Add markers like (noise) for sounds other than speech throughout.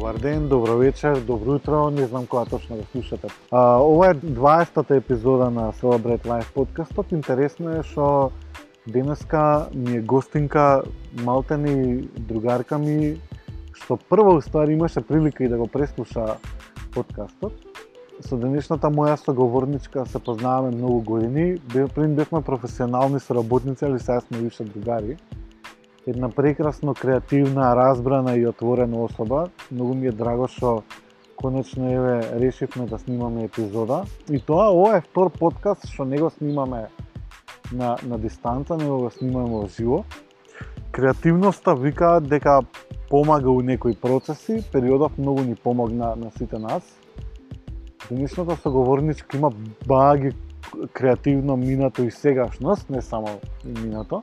Добар ден, добро вечер, добро утро, не знам кога точно го слушате. А, ова е 20-та епизода на Celebrate Life подкастот. Интересно е што денеска ми е гостинка малтени другарка ми, што прво уствари имаше прилика и да го преслуша подкастот. Со денешната моја соговорничка се познаваме многу години. Пред бевме професионални соработници, али сега сме више другари една прекрасно креативна, разбрана и отворена особа. Многу ми е драго што конечно еве решивме да снимаме епизода. И тоа ова е втор подкаст што не го снимаме на, на дистанца, него го снимаме во живо. Креативноста викаат дека помага у некои процеси, периодов многу ни помогна на сите нас. Денешната соговорничка има баги креативно минато и сегашност, не само минато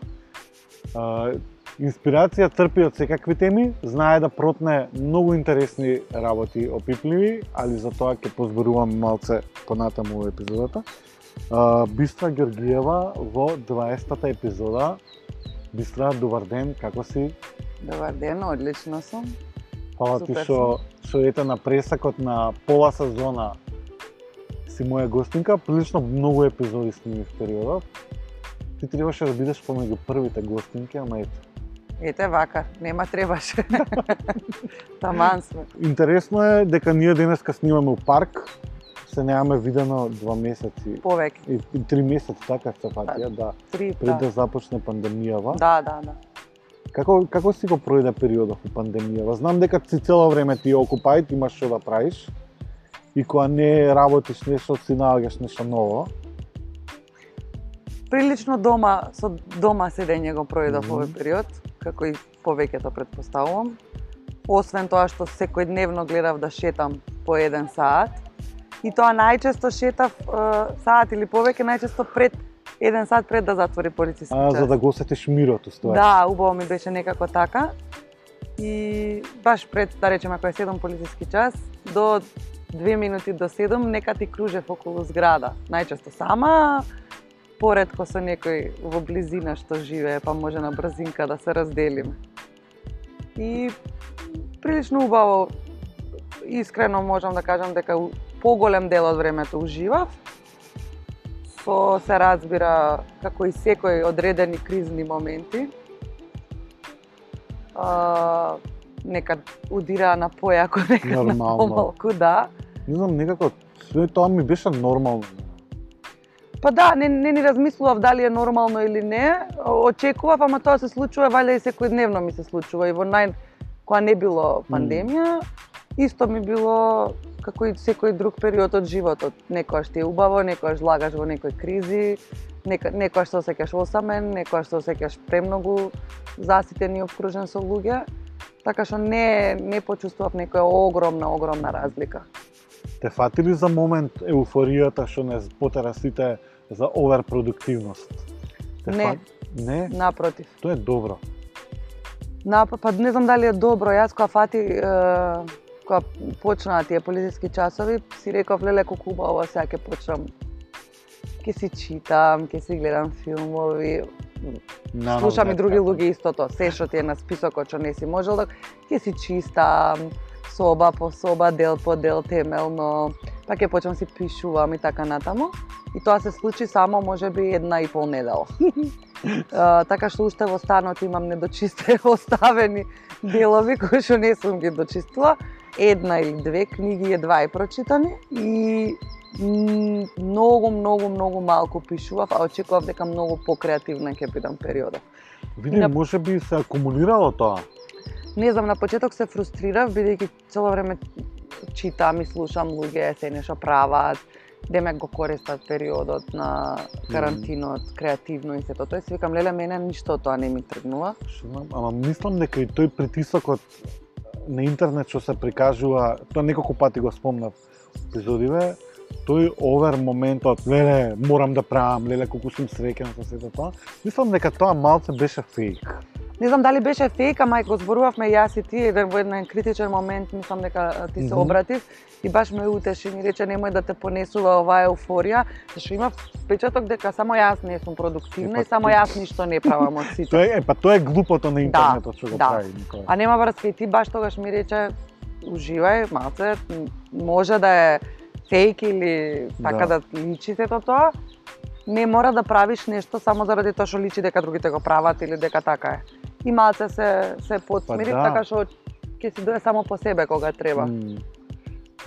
Инспирација трпи од секакви теми, знае да протне многу интересни работи опипливи, али за тоа ќе позборувам малце понатаму во епизодата. Бистра Георгиева во 20-та епизода. Бистра, добар ден, како си? Добар ден, одлично сум. Фала ти што што ете на пресакот на пола сезона си моја гостинка, прилично многу епизоди сними в периодот. Ти требаше да бидеш помеѓу првите гостинки, ама ето, Ете вака, нема требаше. (laughs) Таман сме. Интересно е дека ние денеска снимаме у парк, се немаме видено два месеци. Повеќе. И, и три месеци така се фатија, да. Три, Пред да. да. започне пандемијава. Да, да, да. Како како си го пројде периодот у пандемијава? Знам дека си цело време ти окупајт, имаш што да правиш. И кога не работиш нешто, си наоѓаш нешто ново. Прилично дома, со дома седење го пројдов Мгм. овој период, како и повеќето предпоставувам. Освен тоа што секојдневно гледав да шетам по еден саат. И тоа најчесто шетав е, саат или повеќе, најчесто пред еден саат пред да затвори полициски А, час. за да го осетиш мирот, уствари. Да, убаво ми беше некако така. И баш пред, да речеме, ако е 7 полициски час, до 2 минути до 7, нека ти кружев околу зграда. Најчесто сама, поредко со некој во близина што живее, па може на брзинка да се разделиме. И прилично убаво, искрено можам да кажам дека поголем дел од времето уживав. Со се разбира како и секој одредени кризни моменти. А, некад удира на појако, (laughs) некад Нормално. на помалку, да. Не знам, некако све тоа ми беше нормално. Па да, не, не ни размислував дали е нормално или не. Очекував, ама тоа се случува валја и секојдневно ми се случува и во нај кога не било пандемија, исто ми било како и секој друг период од животот. Некојаш ти е убаво, некојаш влагаш во некои кризи, нека, некојаш се осеќаш осамен, некојаш се осеќаш премногу заситен и обкружен со луѓе. Така што не не почувствував некоја огромна огромна разлика. Те фатили за момент еуфоријата што не потера сите за оверпродуктивност? Те Не. фат- Не? Напротив. Тоа е добро. На, па не знам дали е добро. Јас кога фати е, кога почнаа тие полициски часови, си реков леле колку убаво сега ќе почнам ќе си читам, ќе си гледам филмови, Нема слушам и други како. луѓе истото, се што ти е на списокот што не си можел да ќе си чистам, соба по соба, дел по дел, темелно, па ќе почнам си пишувам и така натаму. И тоа се случи само можеби една и пол недела. (laughs) Така што уште во станот имам недочисте (laughs) оставени делови кои што не сум ги дочистила. Една или две книги едва и прочитани и многу, многу, многу малку пишував, а очекував дека многу покреативна ќе бидам периодот. Види, на- може би се акумулирало тоа. Не знам, на почеток се фрустрирав, бидејќи цело време читам и слушам луѓе се нешто прават, демек го користат периодот на карантинот, креативно и сето тоа. Си викам, леле, мене ништо тоа не ми тргнува. Знам, ама мислам дека и тој притисокот на интернет што се прикажува, тоа неколку пати го спомнав епизодиве, тој овер моментот, леле, морам да правам, леле, колку сум среќен со сето тоа. Мислам дека тоа малце беше фейк. Не знам дали беше фейк, ама го зборувавме јас и ти еден во еден критичен момент, мислам дека ти се Мгм. обратив и баш ме утеши, ми рече немој да те понесува оваа еуфорија, зашто имав впечаток дека само јас не сум продуктивна Е, и па само ти- јас ништо не правам од (laughs) сите. Тоа е, па тоа е глупото на интернетот што го да. прави Никола. А нема врска и ти баш тогаш ми рече уживај малце, може да е фейк или така Да. да, личи сето тоа, не мора да правиш нешто само заради тоа што личи дека другите го прават или дека така е. И малце се се подсмири, да. така што ќе си дое само по себе кога треба. М,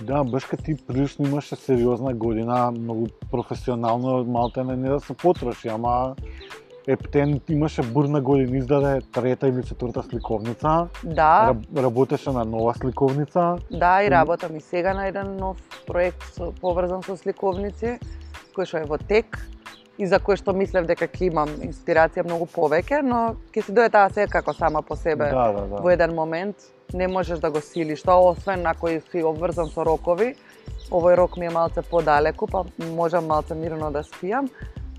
Да, баш кај ти прилично имаше сериозна година, многу професионално, малте не, не да се потроши, ама Ептен имаше бурна година, издаде трета или четврта сликовница, Да, раб, работеше на нова сликовница. да, и работам и сега на еден нов проект со, поврзан со сликовници, кој што е во тек и за кој што мислев дека ќе имам инспирација многу повеќе, но ќе си дое таа секако сама по себе Да, да, да. во еден момент. Не можеш да го силиш тоа, освен ако си обврзан со рокови. Овој рок ми е малце подалеку, па можам малце мирно да спијам.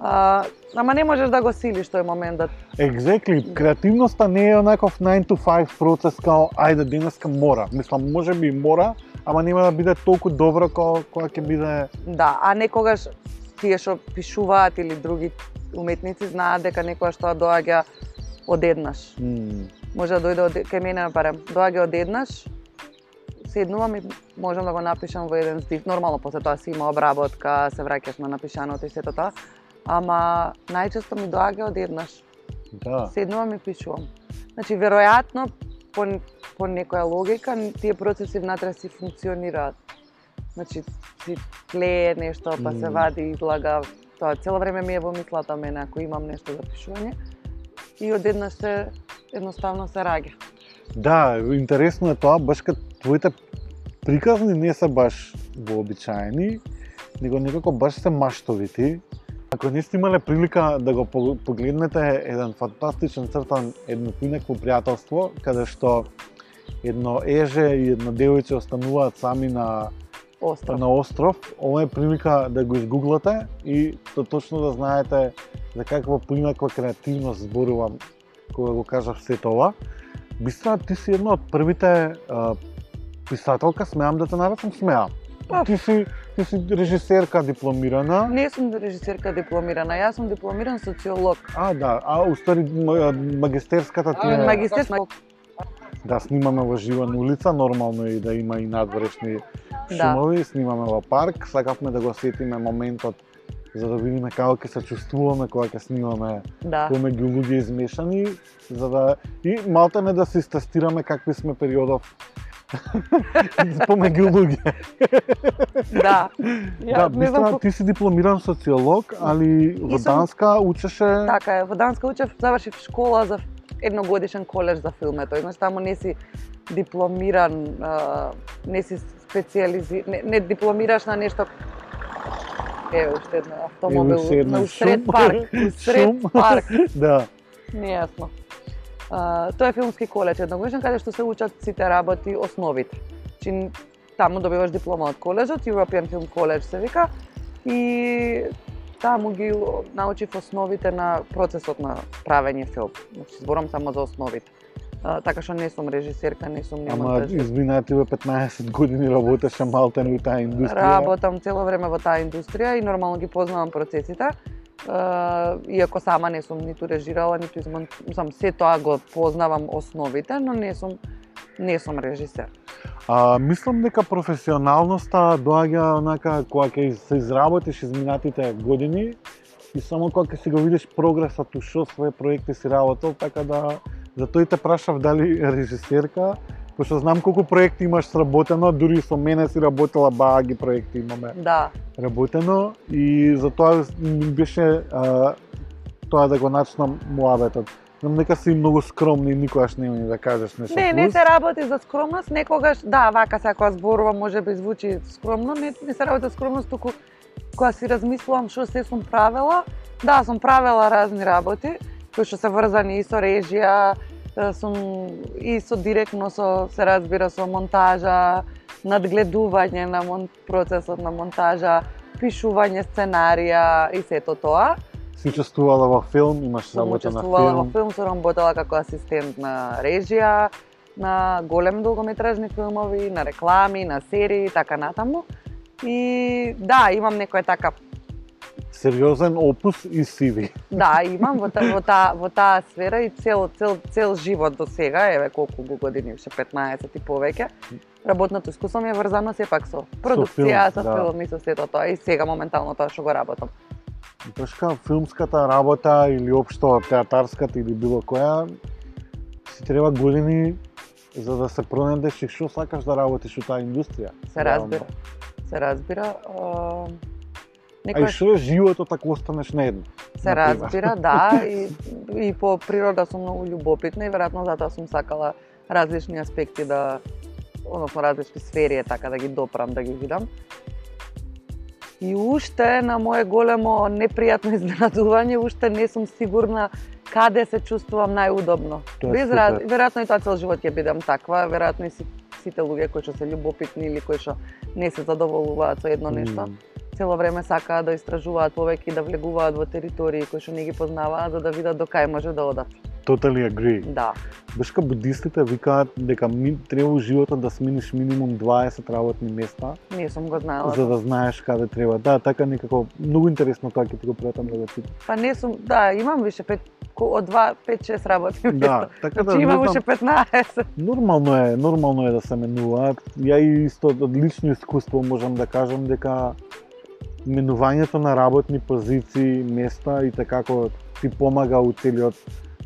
А, ама не можеш да го силиш тој момент да Exactly. Креативноста не е онаков 9 to 5 процес као ајде денеска мора. Мислам, може би мора, ама нема да биде толку добро кога кога ќе биде Да, а некогаш тие што пишуваат или други уметници знаат дека некогаш тоа доаѓа одеднаш. м, Може да дојде од кај мене барем, доаѓа одеднаш. Седнувам и можам да го напишам во еден здив. Нормално после тоа си има обработка, се враќаш на напишаното и сето тоа. Ама најчесто ми доаѓа одеднаш. да. Седнувам и пишувам. Значи веројатно по по некоја логика тие процеси внатре си функционираат. Значи си клее нешто, па се вади, излага. Тоа цело време ми е во мислата мене ако имам нешто за пишување. И одеднаш се едноставно се раѓа. Да, интересно е тоа, баш кај твоите приказни не се баш вообичаени, него некако баш се маштовити. Ако не сте имале прилика да го пог- погледнете еден фантастичен цртан еднопинеко пријателство, каде што едно еже и една девојче остануваат сами на Остров. на остров, ова е прилика да го изгуглате и то точно да знаете за каква поинаква креативност зборувам кога го кажав сето ова. Бистра, ти си една од првите а, писателка, смеам да те нарекам, смеам. Па. Ти си, ти си режисерка дипломирана. Не сум режисерка дипломирана, јас сум дипломиран социолог. А, да, а устави ма- магистерската ти е... Магистерска Да, снимаме во жива на улица, нормално е и да има и надворешни Да. шумови, снимаме во парк, сакавме да го сетиме моментот за да видиме како ќе се чувствуваме кога ќе снимаме да. помеѓу луѓе измешани, за да и малте не да се истестираме какви сме периодов (laughs) помеѓу луѓе. Да. да, Ја не знам ти си дипломиран социолог, али во сум- Данска учеше Така е, во Данска учев, завршив школа за едногодишен колеж за филмето. Значи таму не си дипломиран, не си специализи... Не, не дипломираш на нешто Е, уште една автомобил на усред парк, (laughs) усред парк. (laughs) да. Нејасно. А, тоа е филмски колеж едногодишен каде што се учат сите работи основите. Чи таму добиваш диплома од колежот, European Film College се вика, и таму ги научив основите на процесот на правење филм. Значи зборам само за основите. А, така што не сум режисерка, не сум ни Ама монтажер. извина, ти бе 15 години работеше малтен во таа индустрија. Работам цело време во таа индустрија и нормално ги познавам процесите. Uh, иако сама не сум ниту режирала, ниту измон... сам се тоа го познавам основите, но не сум не сум режисер. А, мислам дека професионалноста доаѓа онака кога ќе се изработиш изминатите години и само кога ќе си го видиш прогресот у што своје проекти си работел, така да за тој те прашав дали режисерка, пошто знам колку проекти имаш сработено, дури со мене си работела баги проекти имаме Да, работено. И за тоа ми беше а, тоа да го начнам муабетот. Знам дека си многу скромна и никогаш ни да кажеш нешто Не, не се работи за скромност, некогаш, да, вака се ако зборувам, може би звучи скромно, не, не се работи за скромност, туку кога си размислувам што се сум правела, да, сум правела разни работи, кои што се врзани и со режија, сум и со директно со се разбира со монтажа, надгледување на мон, процесот на монтажа, пишување сценарија и сето тоа. Си учествувала во филм, имаш работа на учествувала во филм. филм, сум работела како асистент на режија, на големи долгометражни филмови, на реклами, на серии и така натаму. И да, имам некоја така сериозен опус и сиви. Да, имам во таа во таа во таа сфера и цел цел цел живот до сега, еве колку го години, ше 15 и повеќе. Работното искуство ми е врзано сепак со продукција, со филм, да. филм и со сето тоа и сега моментално тоа што го работам. Тешка филмската работа или општо театарската или било која си треба години за да се пронедеш и што сакаш да работиш во таа индустрија. Се разбира. Се разбира. А, А и што е животот ако останеш на едно? се разбира, (laughs) да, и, и по природа сум многу љубопитна и веројатно затоа сум сакала различни аспекти да односно различни сфери е така да ги допрам, да ги видам. И уште на мое големо непријатно (laughs) изненадување, уште не сум сигурна каде се чувствувам најудобно. Без раз, веројатно и тоа цел живот ќе бидам таква, веројатно и си, сите луѓе кои што се љубопитни или кои што не се задоволуваат со едно нешто, М, цело време сакаат да истражуваат повеќе и да влегуваат во територии кои што не ги познаваат за да видат до кај може да одат. Totally agree. Да. Бешка будистите викаат дека ми, треба во животот да смениш минимум 20 работни места Не сум го знаела. за да знаеш каде треба. Да, така некако многу интересно тоа ќе ти го пратам да го читам. Па не сум, да, имам више пет од 2 5-6 работни Да, места. така да Значи имам уште знам, 15. нормално е, нормално е да се менуваат. Ја и исто од лично искуство можам да кажам дека менувањето на работни позиции, места и така како ти помага у целиот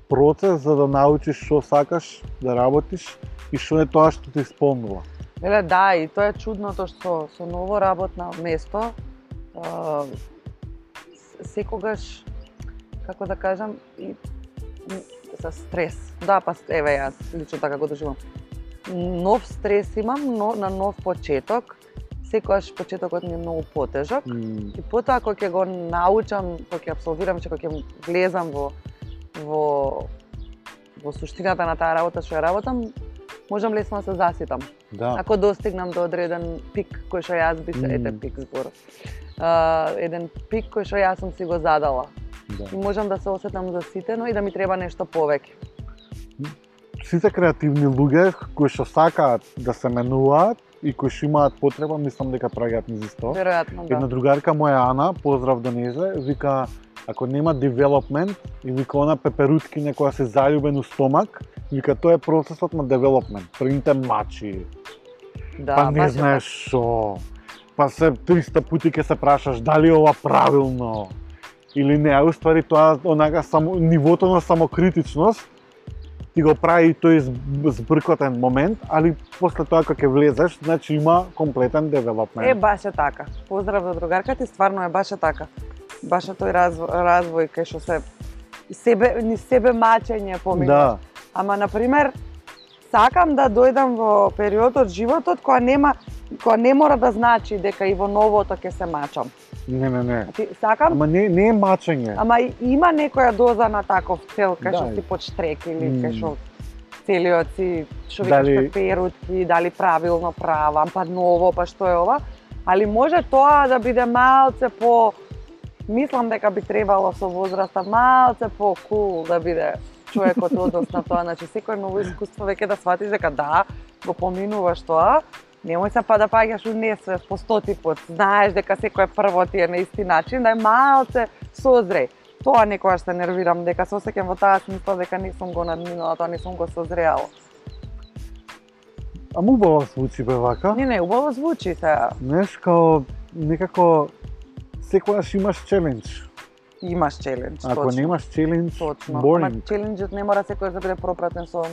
процес за да научиш што сакаш да работиш и што е тоа што ти исполнува. Еле да, и тоа е чудното што со ново работно место секогаш како да кажам и со стрес. Да, па еве јас лично така го доживам. Нов стрес имам, но на нов почеток. Секогаш почетокот ми е многу потежок. М, И потоа кога ќе го научам, кога ќе абсолвирам, че кога ќе влезам во во во суштината на таа работа што ја работам, можам лесно да се заситам. Да. Ако достигнам до одреден пик кој што јас би се, Мм. ете пик збор. А, еден пик кој што јас сум си го задала. да. И можам да се осетам заситено и да ми треба нешто повеќе. Сите креативни луѓе кои што сакаат да се менуваат и кои што имаат потреба, мислам дека прагаат низ исто. Веројатно Една да. другарка моја Ана, поздрав до незе, вика ако нема девелопмент и вика она пеперуткиња која се заљубен у стомак, вика тоа е процесот на девелопмент. Првите мачи, Да, па не знаеш што, па се 300 пати ќе се прашаш дали ова правилно или не, а уствари тоа онака само нивото на самокритичност ти го прави тој зб- збркотен момент, али после тоа кога ќе влезеш, значи има комплетен девелопмент. Е, баш е така. Поздрав за другарката и стварно е баш е така. Баш е тој развој, развој кај што се себе ни себе мачење поминуваш. да. Ама на пример сакам да дојдам во период од животот која нема која не мора да значи дека и во новото ќе се мачам. Не, не, не. Ти сакам Ама не, не е мачење. Ама има некоја доза на таков цел кај што Да. си под штрек или М. кај што целиот си што Дали- викаш пеперутки, дали правилно правам, па ново, па што е ова. Али може тоа да биде малце по мислам дека би требало со возраста малце по кул да биде човекот однос на тоа, значи секој ново искуство веќе да сватиш дека да, го поминуваш тоа, немој се па да паѓаш у несвес по стоти пат. Знаеш дека секој прво ти е на исти начин, да е малце созреј. Тоа некогаш се нервирам дека се осеќам во таа смисла дека не сум го надминала, тоа не сум го созреала. Ама убаво звучи бе вака. Не, не, убаво звучи сега. Знаеш, као некако секојаш имаш челендж. Имаш челендж, Ако точно. немаш челендж, Точно. Ама boring. челенџот не мора секој да биде пропратен со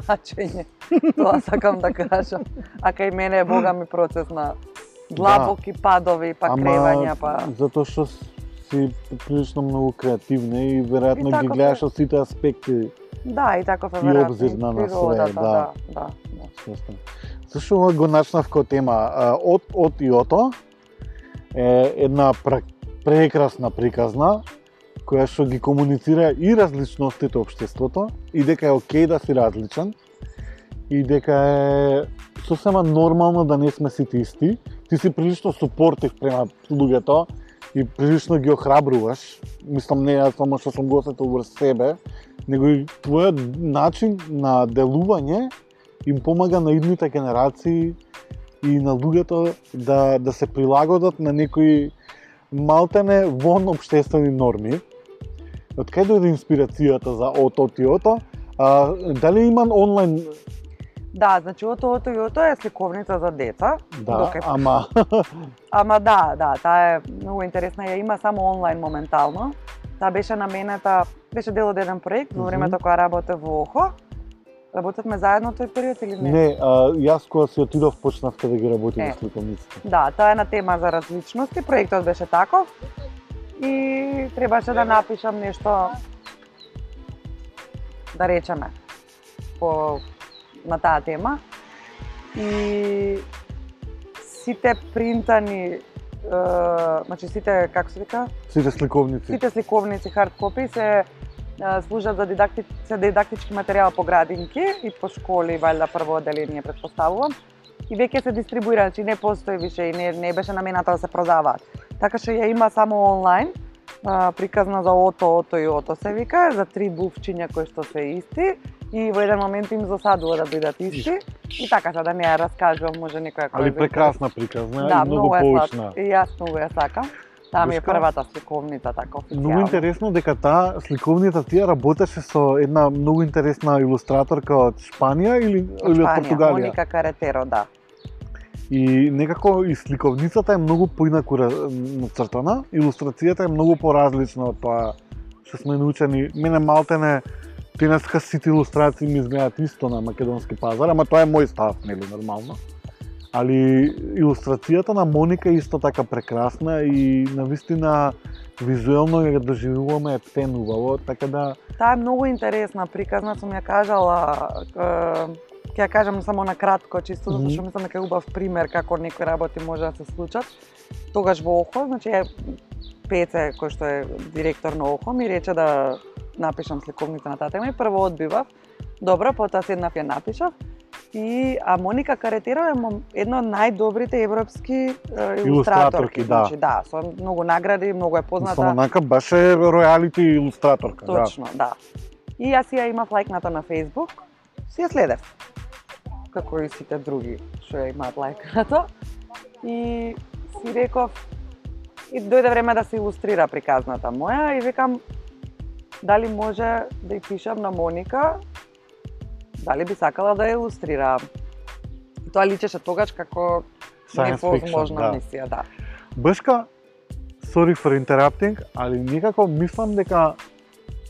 мачење. (laughs) Тоа сакам да кажам. А кај мене е бога ми процес на длабоки падови, па кревања, па затоа што си прилично многу креативна и веројатно И ги гледаш од сите аспекти да, и таков е И веројатно обзир на- на све, да. да, да, да. Свестен. Ова го начнав како тема? Од, од и ото е една прекрасна приказна која што ги комуницира и различностите општеството и дека е окей да си различен и дека е сосема нормално да не сме сите исти. Ти си прилично супортив према луѓето и прилично ги охрабруваш. Мислам не ја само што сум го осетил врз себе, него и твојот начин на делување им помага на идните генерации и на луѓето да, да се прилагодат на некои малтене вон обштествени норми. Од кај дојде инспирацијата за ото ти ото? А, дали има онлайн Да, значи ото ото и ото е сликовница за деца. да, Докај- ама (laughs) Ама да, да, таа е многу интересна, ја има само онлайн моментално. Таа беше наменета, беше дел од еден проект во времето кога работев во ОХО. Работевме заедно тој период или не? не, а, јас кога си отидов почнавте да ги работите Е. сликовниците. Да, тоа е на тема за различности, проектот беше таков и требаше да напишам нешто да речеме по на таа тема и сите принтани е, значи сите како се вика Сите сликовници. сите сликовници хард копи се служат за дидакти, се дидактички материјал по градинки и по школи, валјда прво одделение предпоставувам. И веќе се дистрибуира, значи не постои више и не, не беше намената да се продаваат. Така што ја има само онлайн, а, приказна за ото, ото и ото се вика, за три бувчиња кои што се исти и во еден момент им засадува да бидат исти. И така за да не ја раскажувам, може некоја која Али прекрасна приказна Да, и многу многу поучна. И јас многу ја сакам. Таа ми е првата сликовница така официјална. Многу интересно дека таа сликовница тие работеше со една многу интересна илустраторка од Шпанија или, Од или од Португалија. Моника Каретеро, да. И некако и сликовницата е многу поинаку нацртана, илустрацијата е многу поразлична од тоа што сме научени. Мене малтене денеска сите илустрации ми изгледаат исто на македонски пазар, ама тоа е мој став, нели нормално. Али илустрацијата на Моника е исто така прекрасна и на вистина визуелно ја доживуваме ептенувало, така да Таа е многу интересна приказна, сум ја кажала, ќе ја кажам само на кратко, чисто затоа што Мгм. мислам дека е убав пример како некои работи може да се случат. Тогаш во ОХО, значи е Пеце, кој што е директор на ОХО, ми рече да напишам сликовница на таа тема и прво одбивав. Добро, потоа седнав ја напишав. И а Моника Каретеро е една од најдобрите европски е, Илустраторки, да. значи да, со многу награди, многу е позната. само нака беше ројалити илустраторка, да. Точно, да. И јас ја имав лајкната на Facebook, си ја следев. Како и сите други што ја имаат лајкнато. И си реков, и дојде време да се илустрира приказната моја и викам, дали може да ја пишам на Моника, дали би сакала да ја илустрирам. И Тоа личеше тогаш како Science fiction, невозможна да. мисија, да. Бешка, sorry for interrupting, али некако мислам дека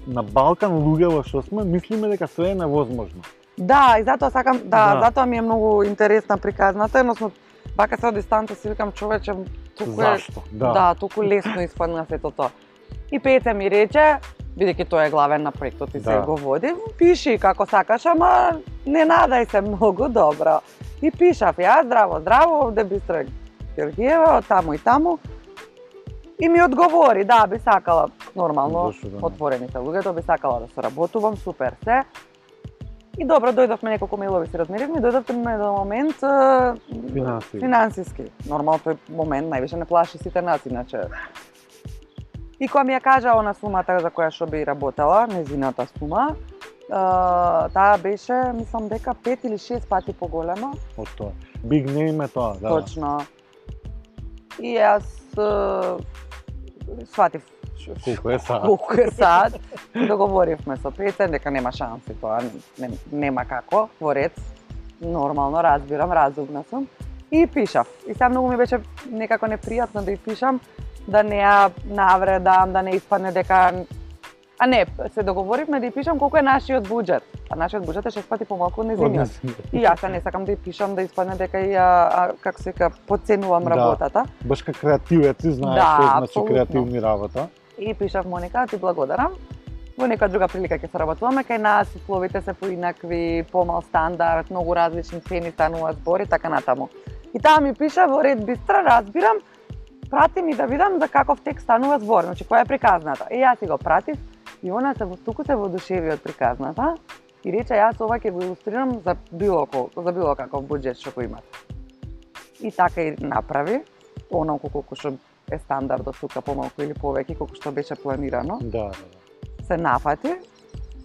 на Балкан луѓето што сме, мислиме дека све е невозможно. Да, и затоа сакам, да, Да. затоа ми е многу интересна приказната, едносно бака се од дистанца си викам човече, туку е Зашто? Да. да, туку лесно испадна сето тоа. И Пете ми рече, бидејќи тој е главен на проектот и се Да. го води, пиши како сакаш, ама не надај се многу добро. И пишав ја, здраво, здраво, овде Бистра Георгиева, таму и таму. И ми одговори, да, би сакала, нормално, да отворените луѓето, би сакала да соработувам, супер се. И добро, дојдовме неколку мејлови се размеривме, на еден момент е, Финанси. финансиски. Нормално тој момент највише не плаши сите нас, иначе. И кога ми ја кажа она сумата за која што би работела, незината сума, таа беше, мислам дека 5 или 6 пати поголема. Од тоа. Big name е тоа, да. Точно. И јас сватив Колку е сад? колку е сад. Договоривме со Петер дека нема шанси тоа, не, нема како, во ред. Нормално, разбирам, разумна сум. И пишав. И сега многу ми беше некако непријатно да ја пишам, да не ја навредам, да не испадне дека А не, се договоривме да ја пишам колку е нашиот буџет. А нашиот буџет е шест пати помалку од незиниот. И јас не сакам да ја пишам да испадне дека ја, како се вика, подценувам Да. работата. Бешка креативец и знаеш Да, што значи креативни работа. И пишав Моника, ти благодарам. Во некоја друга прилика ќе соработуваме, кај нас условите се поинакви, помал стандард, многу различни цени стануваат збори, така натаму. И таа ми пиша во ред бистра, разбирам, прати ми да видам за каков текст станува збор, значи која е приказната. И јас си го пратив, и она се во- туку се воодушеви од приказната и рече јас ова ќе го илустрирам за било колку, за било каков буџет што го имате. И така и направи, онолку колку што е стандардот тука помалку или повеќе колку што беше планирано. Да, да, да. Се нафати.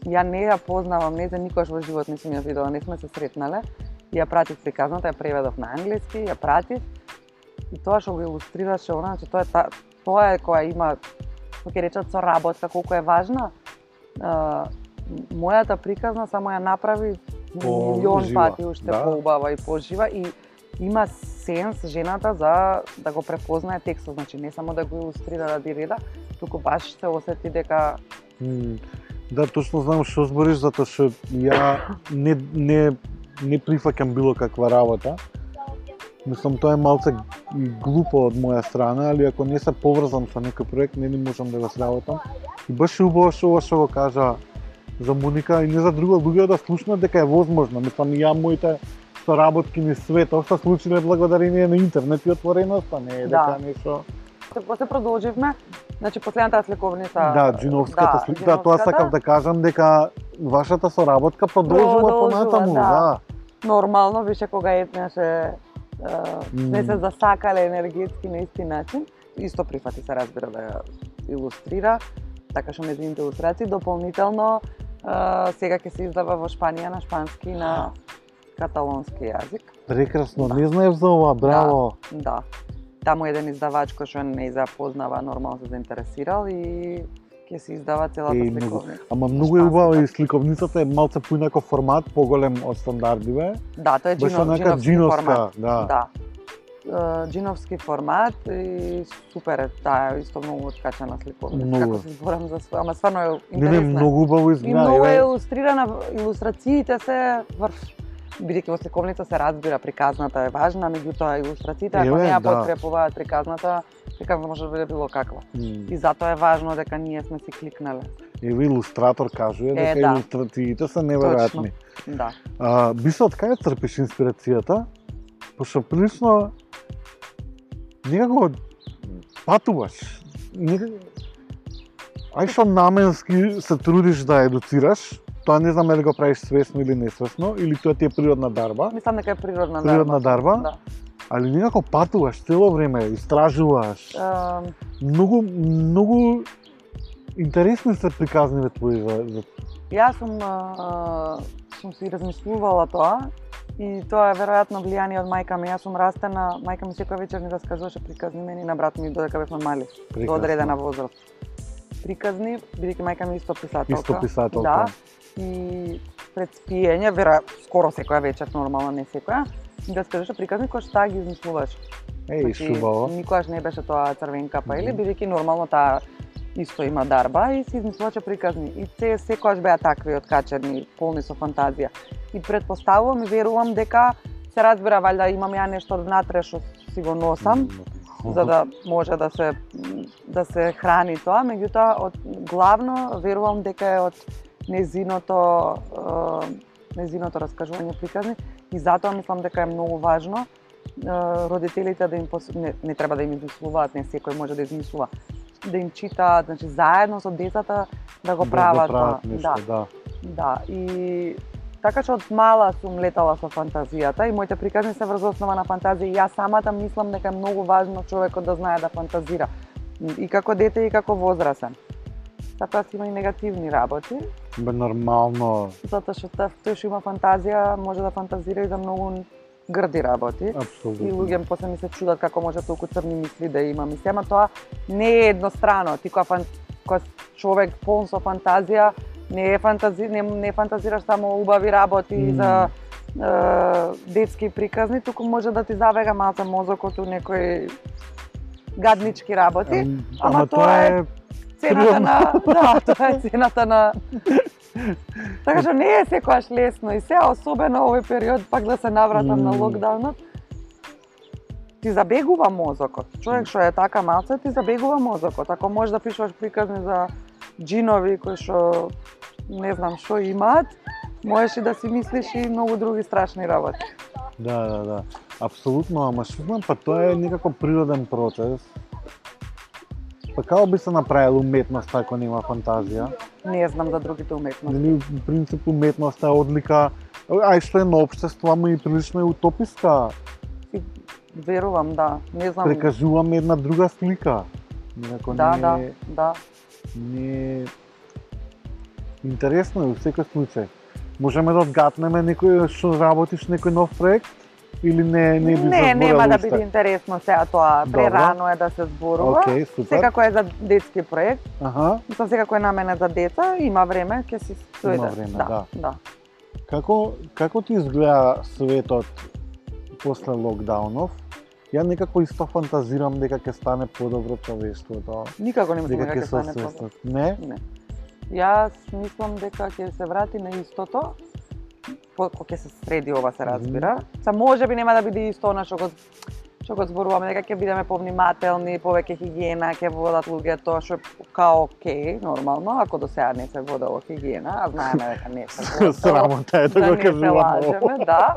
Ја не ја познавам, не за никош во живот не сум ја видела, не сме се сретнале. Ја пратив приказната, ја преведов на англиски, ја пратив. И тоа што го илустрираше она, значи тоа е та, тоа е која има, кој ќе речат соработка, колку е важна. А, мојата приказна само ја направи милион Пожива, пати уште да. поубава и пожива и има сенс жената за да го препознае текстот, значи не само да го илустрира да диреда, туку баш се осети дека М, Да, точно знам што збориш, затоа што ја не, не, не прифаќам било каква работа. Мислам, тоа е малце глупо од моја страна, али ако не се поврзан со некој проект, не ни можам да го сработам. И баш е убаво што ова што го кажа за Моника и не за друго луѓе да слушнат дека е возможно. Мислам, ја моите соработки ни светот се случиле благодарение на интернет и отвореноста, не е дека Да. нешто... Се- после продолживме, значи последната сликовница Да, джиновската слика, да, тоа сакав да кажам дека вашата соработка продолжува Продолжува, понатаму, да. да. нормално више кога еднаше не се засакале енергетски на исти начин. Исто прифати се разбира да ја илустрира, така што нејзините илустрации дополнително сега ќе се издава во Шпанија на шпански и на каталонски јазик. Прекрасно, не знаев за ова, браво. Да. Таму еден издавач кој што не запознава, нормално се заинтересирал и ќе се издава целата многу. сликовница. Ама многу е убава и сликовницата е малце поинаков формат, поголем од стандардиве. Да, тоа е джинов, джиновски джиновска, формат. да. Да. Джиновски формат и супер е таа исто многу откачана сликовница. Многу. Како се зборам за своја, ама стварно е Не, не, интересна. многу убаво И изгледа. многу е илустрирана, илустрациите се врв. Бидејќи во сликовница се разбира приказната е важна, меѓутоа илустрациите ако не ја да. подкрепуваат приказната, приказна може да биде било каква. М. И затоа е важно дека ние сме си кликнале. Еве илустратор кажува Е, дека да. илустрациите се неверојатни. Да. А, би се од кај црпиш инспирацијата? Пошто прилично некако патуваш. Некако... Ај што наменски се трудиш да едуцираш, тоа не знам дали го правиш свесно или несвесно, или тоа ти е природна дарба, Мислам дека е природна природна дарба, Да. али некако патуваш цело време, истражуваш. Ем, Многу, многу интересни се приказниве твои за, за Јас сум, а, сум си размислувала тоа и тоа е веројатно влијание од мајка ми. Јас сум растена, мајка ми секоја вечер ни раскажуваше приказни мене и на брат ми додека бевме мали, до прекрасно. одредена возраст. Приказни, бидејќи мајка ми исто писателка. Исто писателка. Да. И пред спиење, вера скоро секоја вечер, нормално не секоја, ми раскажуваше приказни кои што таа ги измислуваше. Еј, шубаво. никогаш не беше тоа црвен капа или Мгм. бидејќи нормално таа исто има дарба и се измислуваше приказни. И те секогаш беа такви откачени, полни со фантазија. И предпоставувам и верувам дека се разбира валјда имам ја нешто внатре што си го носам, за да може да се да се храни тоа, меѓутоа од главно верувам дека е од незиното незиното раскажување приказни и затоа мислам дека е многу важно родителите да им пос... не, не треба да им измислуваат, не секој може да измислува, да им читаат, значи заедно со децата да го прават да прават тоа. нешто, да. Да, и така што од мала сум летала со фантазијата и моите приказни се врз основа на фантазија и јас самата мислам дека е многу важно човекот да знае да фантазира и како дете и како возрасен. Затоа си има и негативни работи, Бе нормално, затоа што та- тој што има фантазија може да фантазира и за многу грди работи. И апсолутно. луѓе после ми се чудат како може толку црни мисли да има. Мисли, ама тоа не е еднострано. Ти кога, фан... кога човек полн со фантазија, не е фантази... не, не фантазираш само убави работи М. за е, детски приказни, туку може да ти завега малце мозокот у некои гаднички работи. Ам, ама Ама тоа е Цената на да, тоа е цената на Така што не е секогаш лесно и сега особено овој период пак да се навратам на локдаунот. Ти забегува мозокот. Човек што е така малце, ти забегува мозокот. Ако можеш да пишуваш приказни за джинови кои што не знам што имаат, можеш и да си мислиш и многу други страшни работи. Да, да, да. Апсолутно, ама што знам, па тоа е некако природен процес. Па како би се направил уметност ако нема фантазија? Не знам за другите уметности. Нели, в принцип уметноста е одлика, ај што е на општество, ама и прилично е утописка. И верувам, да. Не знам. Прекажуваме една друга слика. Некако Да, не, да, да. не Интересно е во секој случај. Можеме да одгатнеме некој што работиш некој нов проект? Или не не би Не, нема да биде интересно сега тоа. Прерано е да се зборува. Океј, супер. Секако е за детски проект. Аха. Мислам секако е наменет за деца, има време, ќе си дојде. Има време, да. да. Како како ти изгледа светот после локдаунов? Ја некако исто фантазирам дека ќе стане подобро човештвото. Никако не мислам Дека ќе стане освестат. Не? Не. Јас мислам дека ќе се врати на истото, кога ќе се среди ова се разбира. Са може би нема да биде исто она што го што го зборуваме дека ќе бидеме повнимателни, повеќе хигиена, ќе водат луѓето, што е као окей, нормално, ако до сега не се водело хигиена, а знаеме дека не се. (laughs) Срамота е да да го не се кажувам. лажеме, да.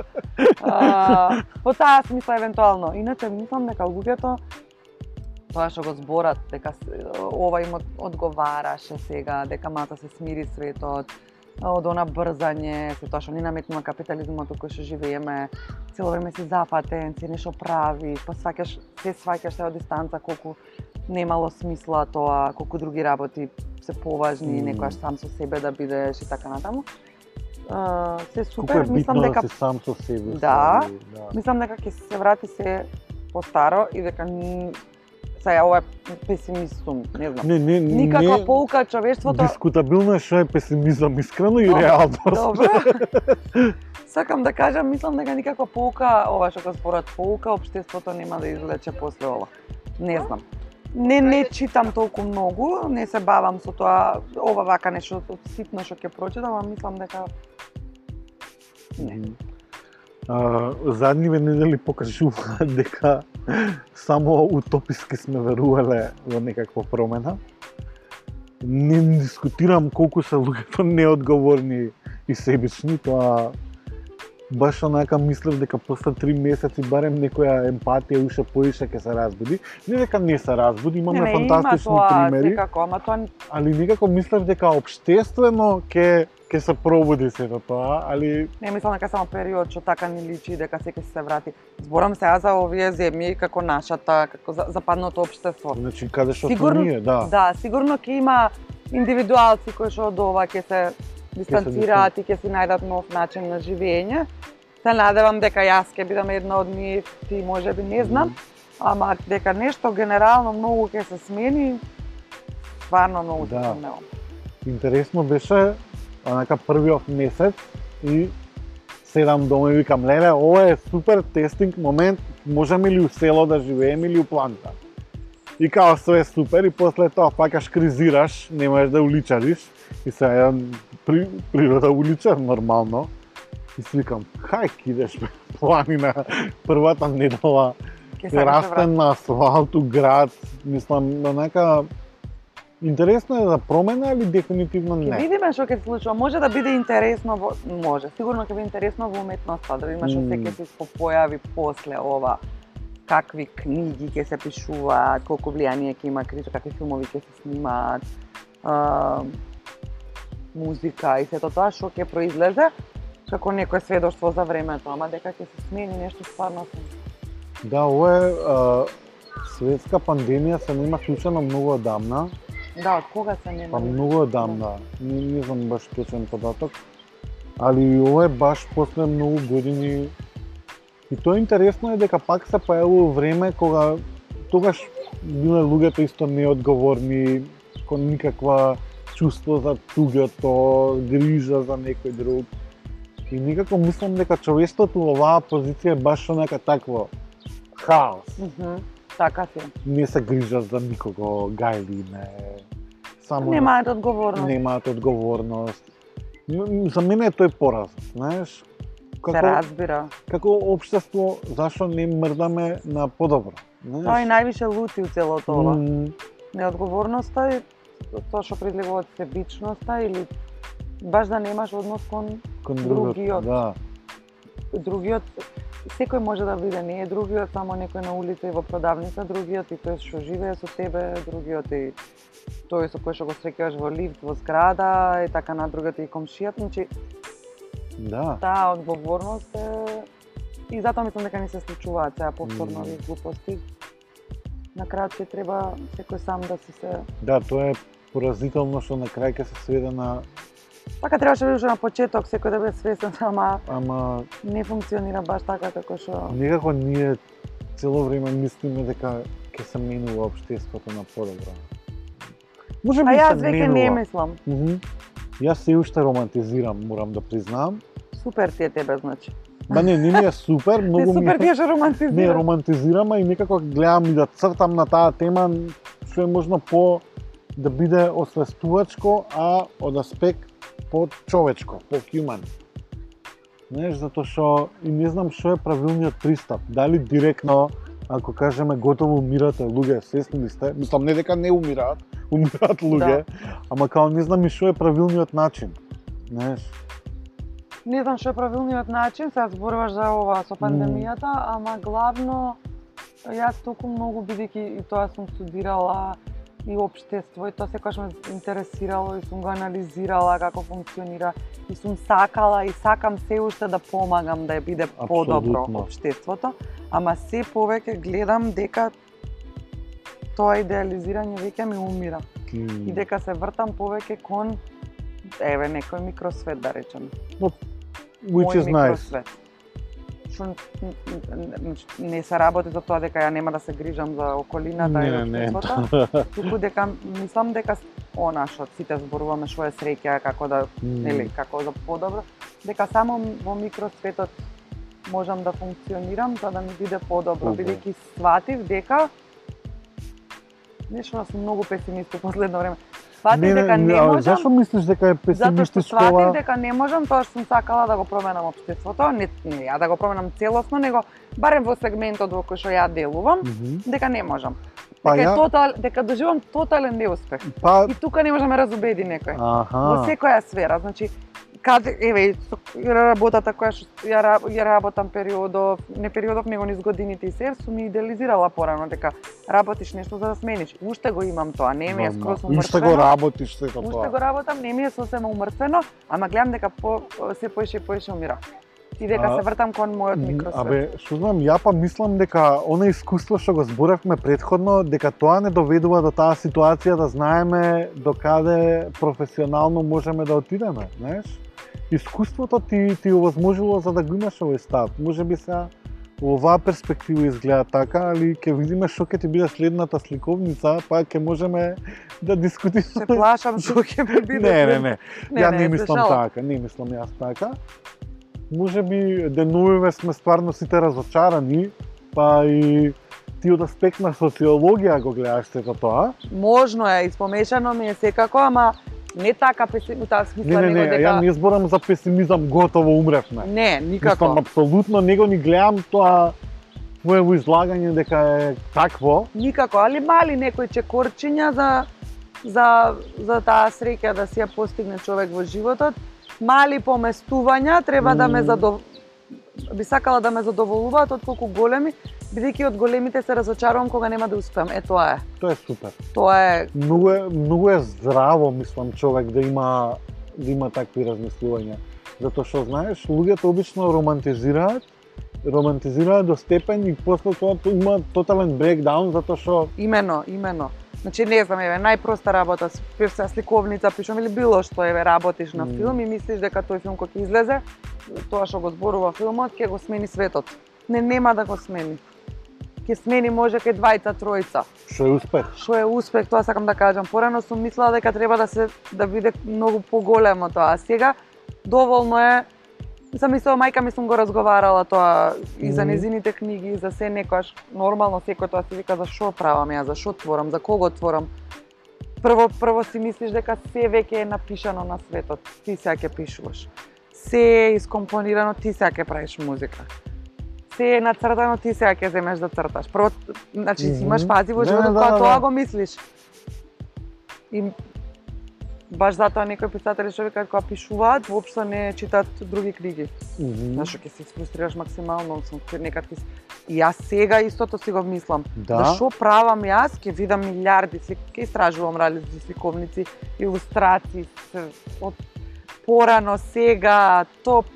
А, по таа смисла евентуално. Иначе мислам дека луѓето тоа што го зборат дека ова им од- одговараше сега, дека мата се смири светот, од она брзање, се тоа што ни наметнува капитализмот кој што живееме, цело време си запатен, си нешто правиш, па сваќаш, се сваќаш се од дистанца колку немало смисла тоа, колку други работи се поважни, Мм. некојаш сам со себе да бидеш и така натаму. А, се супер, е битно мислам дека да си сам со себе. Да. да. мислам дека ќе се врати се постаро и дека сега ова е песимист сум, не знам. Не, не, Никаква не, поука човештвото. Дискутабилно е што е песимизам искрено и реалност. Добро. (laughs) Сакам да кажам, мислам дека никаква поука, ова што го спорат поука, општеството нема да извлече после ова. Не знам. Не не читам толку многу, не се бавам со тоа, ова вака нешто ситно што ќе прочитам, а мислам дека не. А, задниве недели покажуваат (laughs) дека (laughs) само утописки сме верувале во некаква промена. Не дискутирам колку се луѓето неодговорни и себични, тоа баш онака мислев дека после три месеци барем некоја емпатија уште поише ќе се разбуди. Не дека не се разбуди, имаме не, фантастични има тоа, примери, Секако, ама тоа али некако мислев дека обштествено ќе ќе се пробуди сето тоа, али Не мислам дека само период што така ни личи дека секој се врати. Зборам сега за овие земји како нашата, како за, западното општество. значи каде што Сигурно- ние, да. Да, сигурно ќе има индивидуалци кои што од ова ќе се дистанцираат и ќе си најдат нов начин на живење. Се надевам дека јас ќе бидам една од нив, ти може би не знам, ама дека нешто генерално многу ќе се смени, стварно многу се Да. сомневам. Интересно беше онака првиот месец и седам дома и викам, леле, ова е супер тестинг момент, можеме ли у село да живееме или у планта? И као све е супер и после тоа пакаш кризираш, не можеш да уличариш и се еден при, природа уличар нормално. И си викам, хај кидеш бе, (laughs) планина, првата недела, да растен на асфалт у град, мислам, онака интересно е да промена, али дефинитивно не. видиме што ќе се случува. Може да биде интересно во може, сигурно ќе биде интересно во уметноста, да видиме што се Мм. ќе се појави после ова. Какви книги ќе се пишуваат, колку влијание ќе има критика, какви филмови ќе се снимаат, а, музика и сето тоа што ќе произлезе како некое сведоштво за времето, ама дека ќе се смени нешто стварно. Да, ова е а, светска пандемија се нема случено многу одамна, Да, од кога се нема? па многу одамна. Не, не знам баш точен податок, али ова е баш после многу години И тоа интересно е дека пак се појавува време кога тогаш биле луѓето исто неодговорни, кон никаква чувство за туѓото, грижа за некој друг. И никако мислам дека човештвото во оваа позиција е баш нека такво хаос. Мгм, Така си. Не се грижат за никого, гајли не. Само Немаат одговорност. немаат одговорност. За мене е тој поразот, знаеш? Се разбира. како општество зашо не мрдаме на подобро? Тоа и највише лути у целото ова. М, Неодговорноста и тоа што прилива од себичноста или баш да немаш однос кон кон другиот. Да. другиот. Секој може да биде, не е другиот само некој на улица и во продавница, другиот и тој што живее со тебе, другиот и тој со кој што го среќаваш во лифт, во зграда и така на другиот и комшијат, значи Да. таа одговорност е и затоа мислам дека не се случуваат сега повторно овие глупости. На крајот ќе треба секој сам да си се Да, тоа е поразително што на крај ќе се сведе на Пака требаше да на почеток секој да биде свесен, (laughs) ама Ама не функционира баш така како што некако ние цело време мислиме дека ќе се менува општеството на подобро. Може би А јас веќе не мислам. Јас се уште романтизирам, морам да признам. Супер ти е тебе, значи. Ба не, не ми е супер, (laughs) многу ми супер ти е... е што Не, романтизира. романтизирам, а и некако гледам и да цртам на таа тема што е можно по да биде освестувачко, а од аспект по човечко, по human. Знаеш, затоа што и не знам што е правилниот пристап. Дали директно, ако кажеме готово умирате луѓе, свесни ли сте? Мислам не дека не умираат, (laughs) умираат луѓе, ама као не знам и што е правилниот начин. Знаеш, Не знам што е правилниот начин, сега зборуваш за ова со пандемијата, ама главно јас толку многу бидејќи и тоа сум студирала и општество и тоа секогаш ме интересирало и сум го анализирала како функционира и сум сакала и сакам се уште да помагам да биде подобро Апсолутно. општеството, ама се повеќе гледам дека тоа идеализирање веќе ми умира и дека се вртам повеќе кон еве некој микросвет да речеме. Which is nice. Што не се работи за тоа дека ја нема да се грижам за околината и Не, не, општеството, (laughs) туку дека мислам дека она што сите зборуваме што е среќа како да нели како за подобро, дека само во микросветот можам да функционирам за да ми биде подобро, Добро. бидејќи сватив дека нешто сум многу песимист во последно време. Сватив дека не а можам Зашо мислиш дека е Затоа што песимистичко ова? дека не можам тоа што сум сакала да го променам општеството, не, не ја да го променам целосно, него барем во сегментот во кој што ја делувам, Мгм. дека не можам. Па дека, ја- тотал, дека доживам тотален неуспех. Па, И тука не може да ме разубеди некој. Во аха. секоја сфера, значи каде еве работата која што ја, ја работам периодов, не периодов него низ годините и се, сум идеализирала порано дека работиш нешто за да смениш. Уште го имам тоа, не ми е Нормално. скроз Уште умртвено. го работиш Уште тоа. го работам, не ми е сосема умртвено, ама гледам дека по, се поише и поише умира. И дека А, се вртам кон мојот микросвет. Абе, што знам, ја па мислам дека она искуство што го зборавме предходно, дека тоа не доведува до таа ситуација да знаеме до каде професионално можеме да отидеме, знаеш? Искуството ти ти овозможило за да го имаш овој став. Може би во оваа перспектива изгледа така, али ќе видиме што ќе ти биде следната сликовница, па ќе можеме да дискутираме. Се плашам (laughs) што ќе ми биде. Не, не, не. ја не се мислам шалам. така, не мислам јас така. Може би деновиве сме стварно сите разочарани, па и ти од аспект на социологија го гледаш сето тоа. Можно е, испомешано ми е секако, ама не така песим, таа Не, смисла не, не, него дека ја не зборам за песимизам, готово умревме. Не, никако. Мислам, апсолутно него ни гледам тоа твоево излагање дека е такво. Никако, али мали некои чекорчиња за за за таа среќа да си ја постигне човек во животот. Мали поместувања треба да ме задов... би сакала да ме задоволуваат отколку големи, бидејќи од големите се разочарувам кога нема да успеам. Е тоа е. Тоа е супер. Тоа е Многу е, многу е здраво, мислам, човек да има да има такви размислувања. Затоа што знаеш, луѓето обично романтизираат, романтизираат до степен и после тоа има тотален брекдаун затоа што имено, имено. Значи не знам, еве најпроста работа, пиш се сликовница, пишам или било што еве работиш на филм и мислиш дека тој филм кој ќе излезе, тоа што го зборува филмот ќе го смени светот. Не нема да го смени. Ќе смени може кај двајца, тројца. што е успех. Што е успех, тоа сакам да кажам. Порано сум мислела дека треба да се да биде многу поголемо тоа, а сега доволно е Сам мислела, мајка ми сум го разговарала тоа и за незините книги, и за се некојаш нормално секој тоа си вика за што правам ја, за што творам, за кого творам. Прво прво си мислиш дека се веќе е напишано на светот, ти сега ќе пишуваш. Се е искомпонирано, ти сега ќе правиш музика. Се е нацртано, ти сега ќе земеш да црташ. Прво, значи си имаш фази во Да, животот да, да, тоа да. го мислиш. И баш затоа некои писатели што викаат кога пишуваат, воопшто не читаат други книги. Мгм. Знаеш, ќе се фрустрираш максимално, сум некад ќе... И јас сега истото си го мислам. Да. Да што правам јас, ќе видам милиарди, слик... ќе истражувам различни сликовници, илустрации, од порано, сега, топ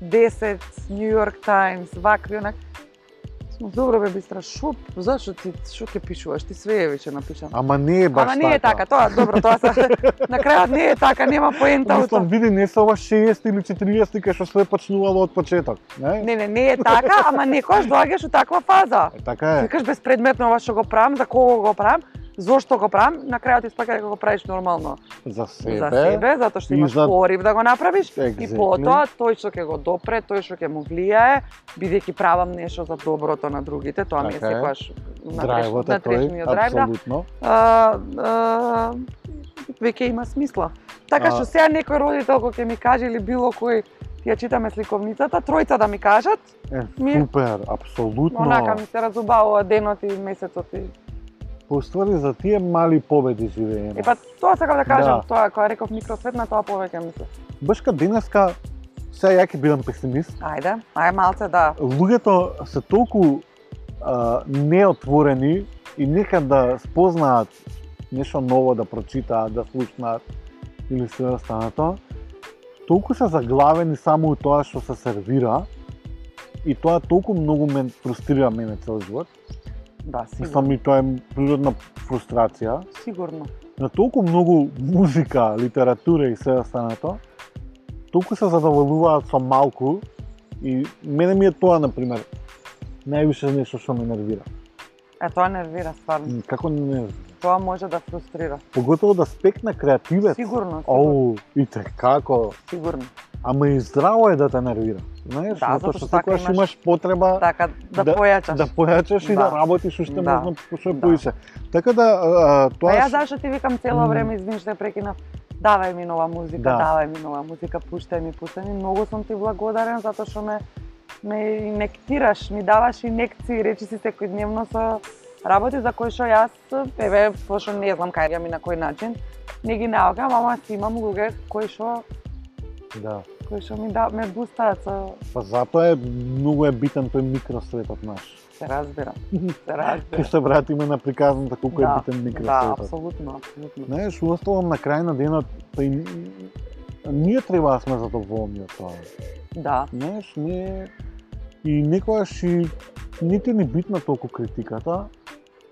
10, New York Times, вакви, онак. Добро бе бистра, шо, зашо ти шо ќе пишуваш? Ти све е веќе напишано. Ама не е баш Ама не е така, тоа добро, тоа се (laughs) на крајот не е така, нема поента Мислам, тоа. види, не се ова 60 или 40 кај што све почнувало од почеток, не? Не, не, не е така, ама некојаш доаѓаш у таква фаза. Е, така е. Викаш безпредметно ова што го правам, за кого го правам, зошто го правам, на крајот испака дека го правиш нормално За себе. за себе, затоа што и имаш за- порив да го направиш и Exactly. потоа тој што ќе го допре, тој што ќе му влијае, бидејќи правам нешто за доброто на другите, тоа ми е Така секогаш натрешниот драйв, да. апсолутно. а, а, веќе има смисла. Така што сега некој родител кој ќе ми каже или било кој ја читаме сликовницата, тројца да ми кажат, Е, Ми супер, апсолутно. онака ми се разубавува денот и месецот и Поствари за тие мали победи живееме. Е па тоа сакам да кажам, Да. тоа кога реков микросвет на тоа повеќе мислам. Баш кај денеска, сега ја ќе бидам песимист, Ајде, ај малце да. луѓето се толку а, неотворени и нека да спознаат нешто ново да прочитаат, да слушнаат или се останато, толку се заглавени само у тоа што се сервира и тоа толку многу ме фрустрира мене цел живот. Да, сигурно. Мислам и тоа е природна фрустрација. Сигурно. на толку многу музика, литература и се останато, толку се задоволуваат со малку и мене ми е тоа, на пример, највише нешто што ме нервира. Е, тоа нервира стварно. Како не нервира? Тоа може да фрустрира. Поготово да спекне креативец. Сигурно, сигурно. Оу, и те како, Сигурно. ама и здраво е да те нервира. Знаеш, Да, затоа што така секогаш имаш- потреба Така, да, Да- појачаш. да појачаш и да Да. работиш уште Да. можно што Да. поише. Така да а, Па тоа ја ш- зашто ти викам цело време, извини што прекинав, давај ми нова музика, Да. давај ми нова музика, пуштај ми, пуштај ми. Многу сум ти благодарен затоа што ме ме инектираш, ми даваш инекции, речи си секојдневно со работи за кои што јас, еве, пошто не знам кај ми на кој начин, не ги наоѓам, ама си имам луѓе кои што да. Кои што ми да ме бустаат со Па затоа е многу е битен тој микросветот наш. се разбирам, (laughs) се Ке разбирам. се вратиме на приказната колку Да, е битен Да, микросветот. апсолутно, апсолутно. Знаеш, уоставом на крај на денот, и ние треба да сме задоволни од тоа. Да, Знаеш, не и некојаш и нити ни битна толку критиката.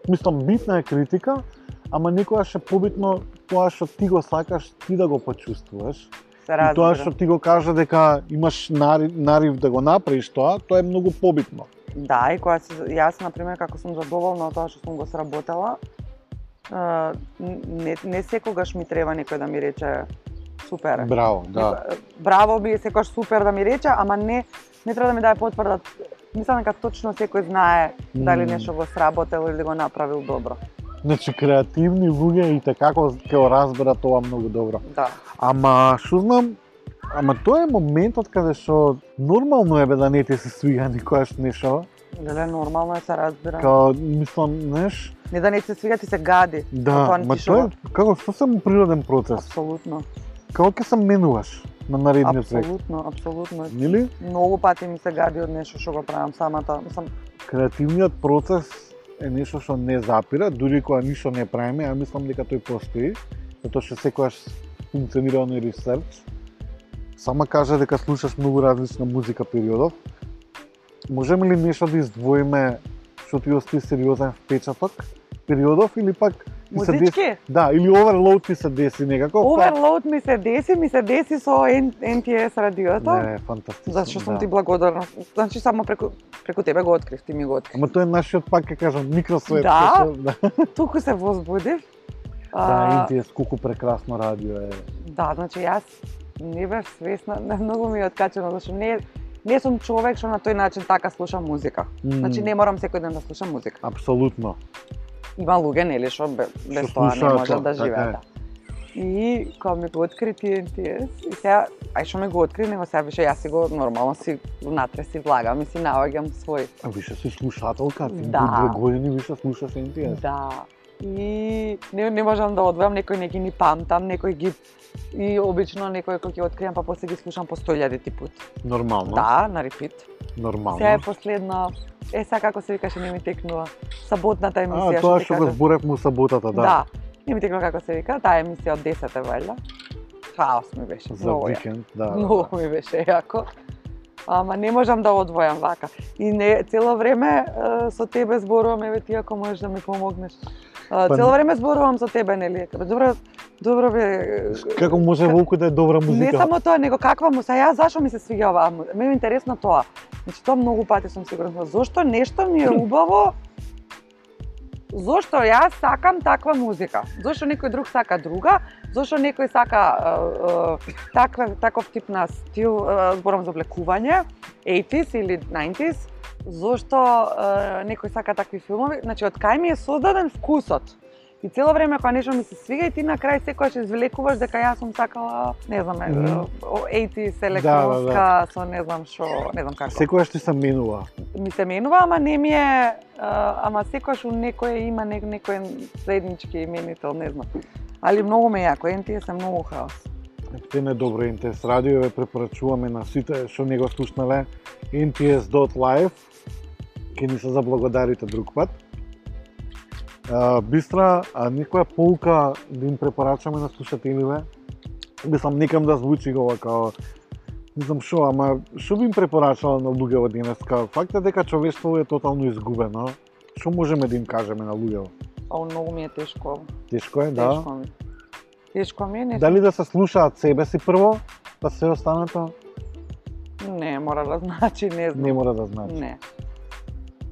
Мислам, битна е критика, ама некојаш е побитно тоа што ти го сакаш, ти да го почувствуваш. Се И тоа што ти го каже дека имаш нарив, нарив да го направиш тоа, тоа е многу побитно. Да, и кога си, јас, на пример, како сум задоволна од тоа што сум го сработела, а, не, не секогаш ми треба некој да ми рече супер. е». Браво, да. Браво би секогаш супер да ми рече, ама не не треба да ми даде потврда. Мислам дека точно секој знае дали нешто го сработел или го направил добро. Значи, креативни луѓе и како ќе го разберат тоа многу добро. Да. Ама, што знам, ама тоа е моментот каде што нормално е бе да не ти се свига никогаш нешто. Леле, нормално е се разбира. Као, мислам, знаеш, Не да не се свига, ти се гади. да, тоа ма тоа е како сосем природен процес. Апсолутно. Како ќе се менуваш на наредниот век, Апсолутно, апсолутно. нели? Многу пати ми се гади од нешто што го правам самата. Мислам, Креативниот процес е нешто што не запира, дури кога ништо не правиме, ја мислам дека тој постои, затоа што секогаш функционира оној ресерч. Сама кажа дека слушаш многу различна музика периодов. Можеме ли нешто да издвоиме што ти остави сериозен впечаток периодов или пак се деси, музички? да, или оверлоуд ти се деси некако? Overload ми се деси, ми се деси со NTS радиото. Не, фантастично. Зашто сум да. ти благодарна. Значи само преку преку тебе го открив, ти ми го открив. Ама тоа е нашиот пак ќе кажам микросвет. Да? што- да. (laughs) Туку се возбудив. Да, NTS колку прекрасно радио е. да, значи јас не бев свесна, (laughs) многу ми е откачено, зашто не не сум човек што на тој начин така слуша музика. Значи не морам секој ден да слушам музика. Апсолутно. Има луѓе нели што бе- без Што тоа не можат да така живеат. да. И кога ми го откри TNTS, и сега, ај што ми го откри, него сега више јас си го нормално си внатре си влагам и си наоѓам свој. А више си слушателка, ти Да. две години више слушаш NTS. Да. И не, не можам да одвојам, некој не ги ни памтам, некој ги и обично некој кој ќе откријам па после ги слушам по 100.000 пат. Нормално. Да, на репит. Нормално. Сега е последно, е сега како се викаше, не ми текнува, саботната а, емисија, тоа ти што го зборевме саботата, да. Да. Не ми текнува како се вика, таа емисија од 10 е вајда. Хаос ми беше, За многу викенд, да. да, Многу да. ми беше јако. ама не можам да одвојам вака. И не цело време со тебе зборувам, еве ти ако можеш да ми помогнеш. А, Па- Цело време зборувам со тебе, нели? Добро, добро бе. Како може волку да е добра Не музика? само тоа, него каква му, ја зашо ми се свиѓа оваа му- Ме е интересно тоа. Значи тоа многу пати сум сигурна. Зошто нешто ми е убаво? Зошто јас сакам таква музика? Зошто некој друг сака друга? Зошто некој сака е, е, таква таков тип на стил, е, зборам за облекување, 80s или 90s? Зошто е, некој сака такви филмови? Значи од кај ми е создаден вкусот? И цело време кога нешто ми се свига и ти на крај секогаш извлекуваш дека јас сум сакала, не знам, mm. 80s електронска со не знам што, не знам како. Секојаш ти се менува. Ми се менува, ама не ми е, ама секогаш у некој има не, некој заеднички именител, не знам. Али многу ме јако, NTS е многу хаос. Ефтин е добро Интес радио, ве препорачуваме на сите што не го слушнале nts.live. Ке ни се заблагодарите друг пат. А, бистра, а некоја полка да им препорачаме на слушателиве? Мислам, некам да звучи ова као не знам шо, ама што би им препорачала на луѓето денеска? Фактот е дека човештвото е тотално изгубено. Што можеме да им кажеме на луѓето? Ау, многу ми е тешко. Тешко е, да. Тешко ми. Тешко ми е, не, Дали да се слушаат себе си прво, па се останато? не мора да (laughs) значи, не знам. Не мора да значи. Не.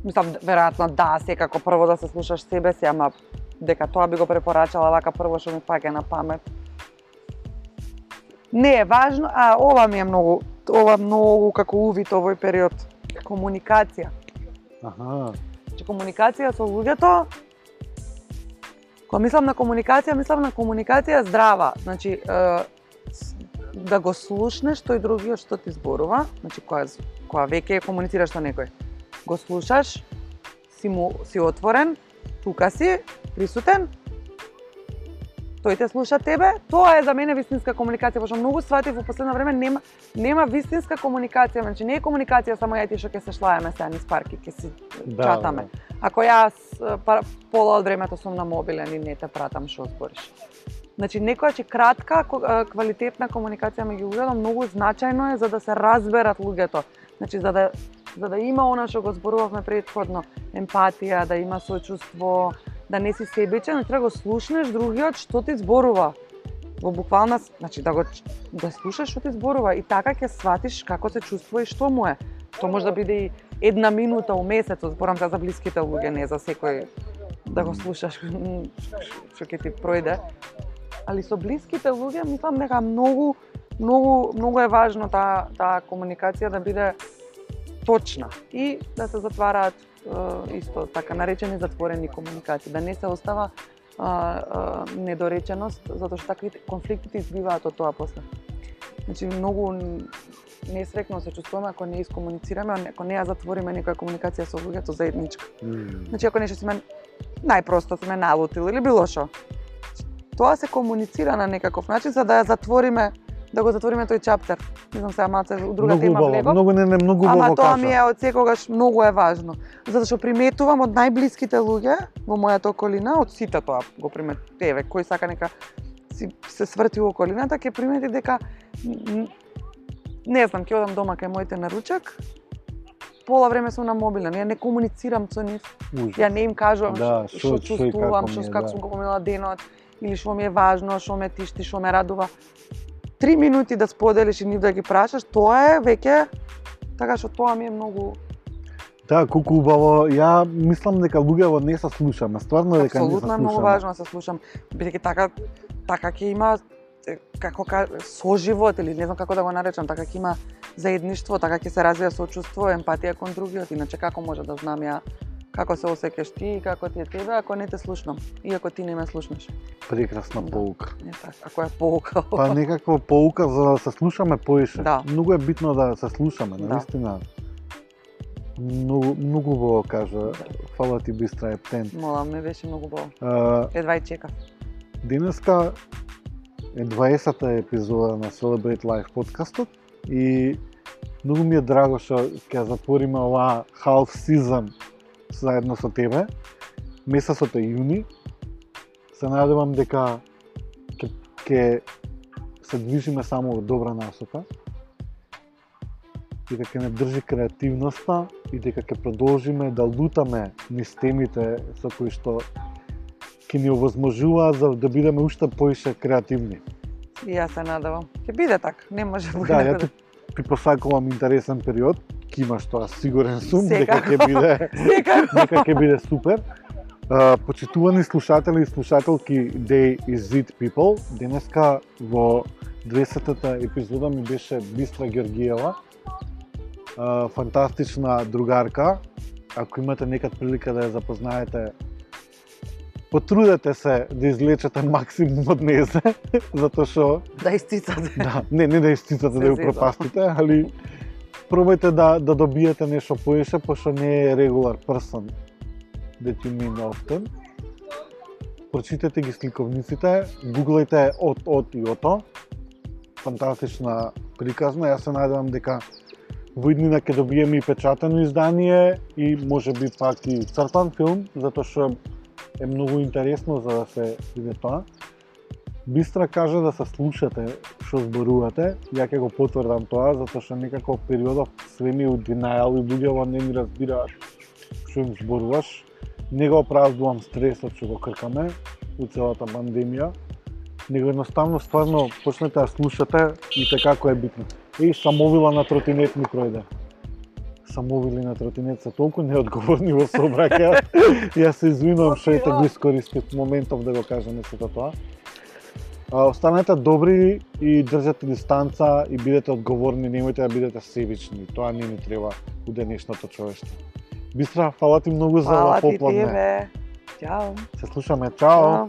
Мислам, веројатно да, секако прво да се слушаш себе си, ама дека тоа би го препорачала вака прво што ми паѓа на памет. Не е важно, а ова ми е многу, ова многу како увид овој период. Комуникација. Аха. Значи комуникација со луѓето Кога мислам на комуникација, мислам на комуникација здрава. Значи, да го слушнеш тој другиот што ти зборува, значи кога, кога веќе комуницираш со некој. Го слушаш, си му си отворен, тука си, присутен, тој те слуша тебе, тоа е за мене вистинска комуникација, пошто многу сватив во последно време нема нема вистинска комуникација, значи не е комуникација само ја ти што ќе се шлаеме сега низ парки, ќе си Да, чатаме. Ако јас па, пола од времето сум на мобилен и не те пратам што збориш. Значи некоја че кратка, квалитетна комуникација меѓу луѓето многу значајно е за да се разберат луѓето. Значи за да за да има она што го зборувавме предходно, емпатија, да има сочувство, да не си себичен, треба да го слушнеш другиот што ти зборува. Во буквална, значи да го да слушаш што ти зборува и така ќе сватиш како се чувствува и што му е. Тоа може да биде и една минута у месецот, зборам за блиските луѓе, не за секој да го слушаш (laughs) што ќе ти пројде. Али со блиските луѓе мислам дека многу многу многу е важно таа таа комуникација да биде точна и да се затвараат исто така наречени затворени комуникации, да не се остава а, а, недореченост, затоа што такви конфликтите избиваат од тоа после. Значи многу несрекно се чувствуваме ако не искомуницираме, ако не ја затвориме некоја комуникација со луѓето заедничка. М. Значи ако нешто си ме најпросто си ме налутил или било што. Тоа се комуницира на некаков начин за да ја затвориме да го затвориме тој чаптер. Не знам сега малце у друга многу тема убаво, влегов. многу не, не многу убаво Ама тоа ми е од секогаш многу е важно. Затоа што приметувам од најблиските луѓе во мојата околина, од сите тоа го примет, еве, кој сака нека си се сврти у околината, ќе примети дека не знам, ќе одам дома кај моите на ручек, пола време сум на мобилен, ја не комуницирам со нив, ја не им кажувам Да, што чувствувам, како што е, како да. сум го поминала денот или што ми е важно, што ме тишти, што ме радува. Три минути да споделиш и нив да ги прашаш, тоа е веќе така што тоа ми е многу Да, колку убаво. Ја мислам дека луѓето не се слушаме, стварно дека не се апсолутно е многу слушаме. важно да се слушам, бидејќи така така ќе има како ка, соживот или не знам како да го наречам, така ќе има заедништво, така ќе се развија сочувство, емпатија кон другиот, иначе како може да знам ја како се осеќаш ти и како ти е тебе ако не те слушнам и ако ти не ме слушнеш. Прекрасна Да. поука. Не така, ако е поука. Па некаква поука за да се слушаме поише. Да. Многу е битно да се слушаме, Да. наистина. Многу, многу убаво кажа. Фала ти Бистра Ептен. Мола, ме беше многу. А, Едва и чекав. Денеска е 20-та епизода на Celebrate Life подкастот и многу ми е драго што ќе затвориме оваа half season заедно со тебе. Месецот е јуни. Се надевам дека ќе, ќе се движиме само во добра насока. дека ќе не држи креативноста и дека ќе продолжиме да лутаме низ темите со кои што ќе ни овозможуваат за да бидеме уште поише креативни. И јас се надевам. Ќе биде така, не може Да, поинаку ја ти посакувам интересен период, ќе имаш тоа сигурен сум дека Секако. ќе биде (laughs) дека ќе биде супер. А, почитувани слушатели и слушателки Day is It People, денеска во 200-та епизода ми беше Бистра Георгиева, а, фантастична другарка. Ако имате некад прилика да ја запознаете, потрудете се да излечете максимум од незе, (laughs) затоа што Да истицате. да, не, не да истицате да ја пропастите, али пробајте да, да добиете нешто поише, пошто не е регулар person that you meet often. Прочитете ги сликовниците, гуглајте од, од и ото. Фантастична приказна. Јас се надевам дека во иднина ќе добиеме и печатено издание и може би пак и цртан филм, затоа што е многу интересно за да се види тоа. Бистра кажа да се слушате што зборувате, ја ќе го потврдам тоа, затоа што некако периодов све ми е и луѓето не ми разбираат што им зборуваш. Не го оправдувам стресот што го кркаме у целата пандемија, него едноставно стварно почнете да слушате и така како е битно. И самовила на тротинет ми пројде. Самовили на тротинет се толку неодговорни во сообраќај. (laughs) Јас се извинувам што ете го искористив моментов да го кажеме сето тоа. А, останете добри и држете дистанца и бидете одговорни, немојте да бидете себични. Тоа не ни треба у денешното човештво. Бистра, фала ти многу за Фала ова ти попладне. тебе. Ćao. Се слушаме. Чао. Ćao.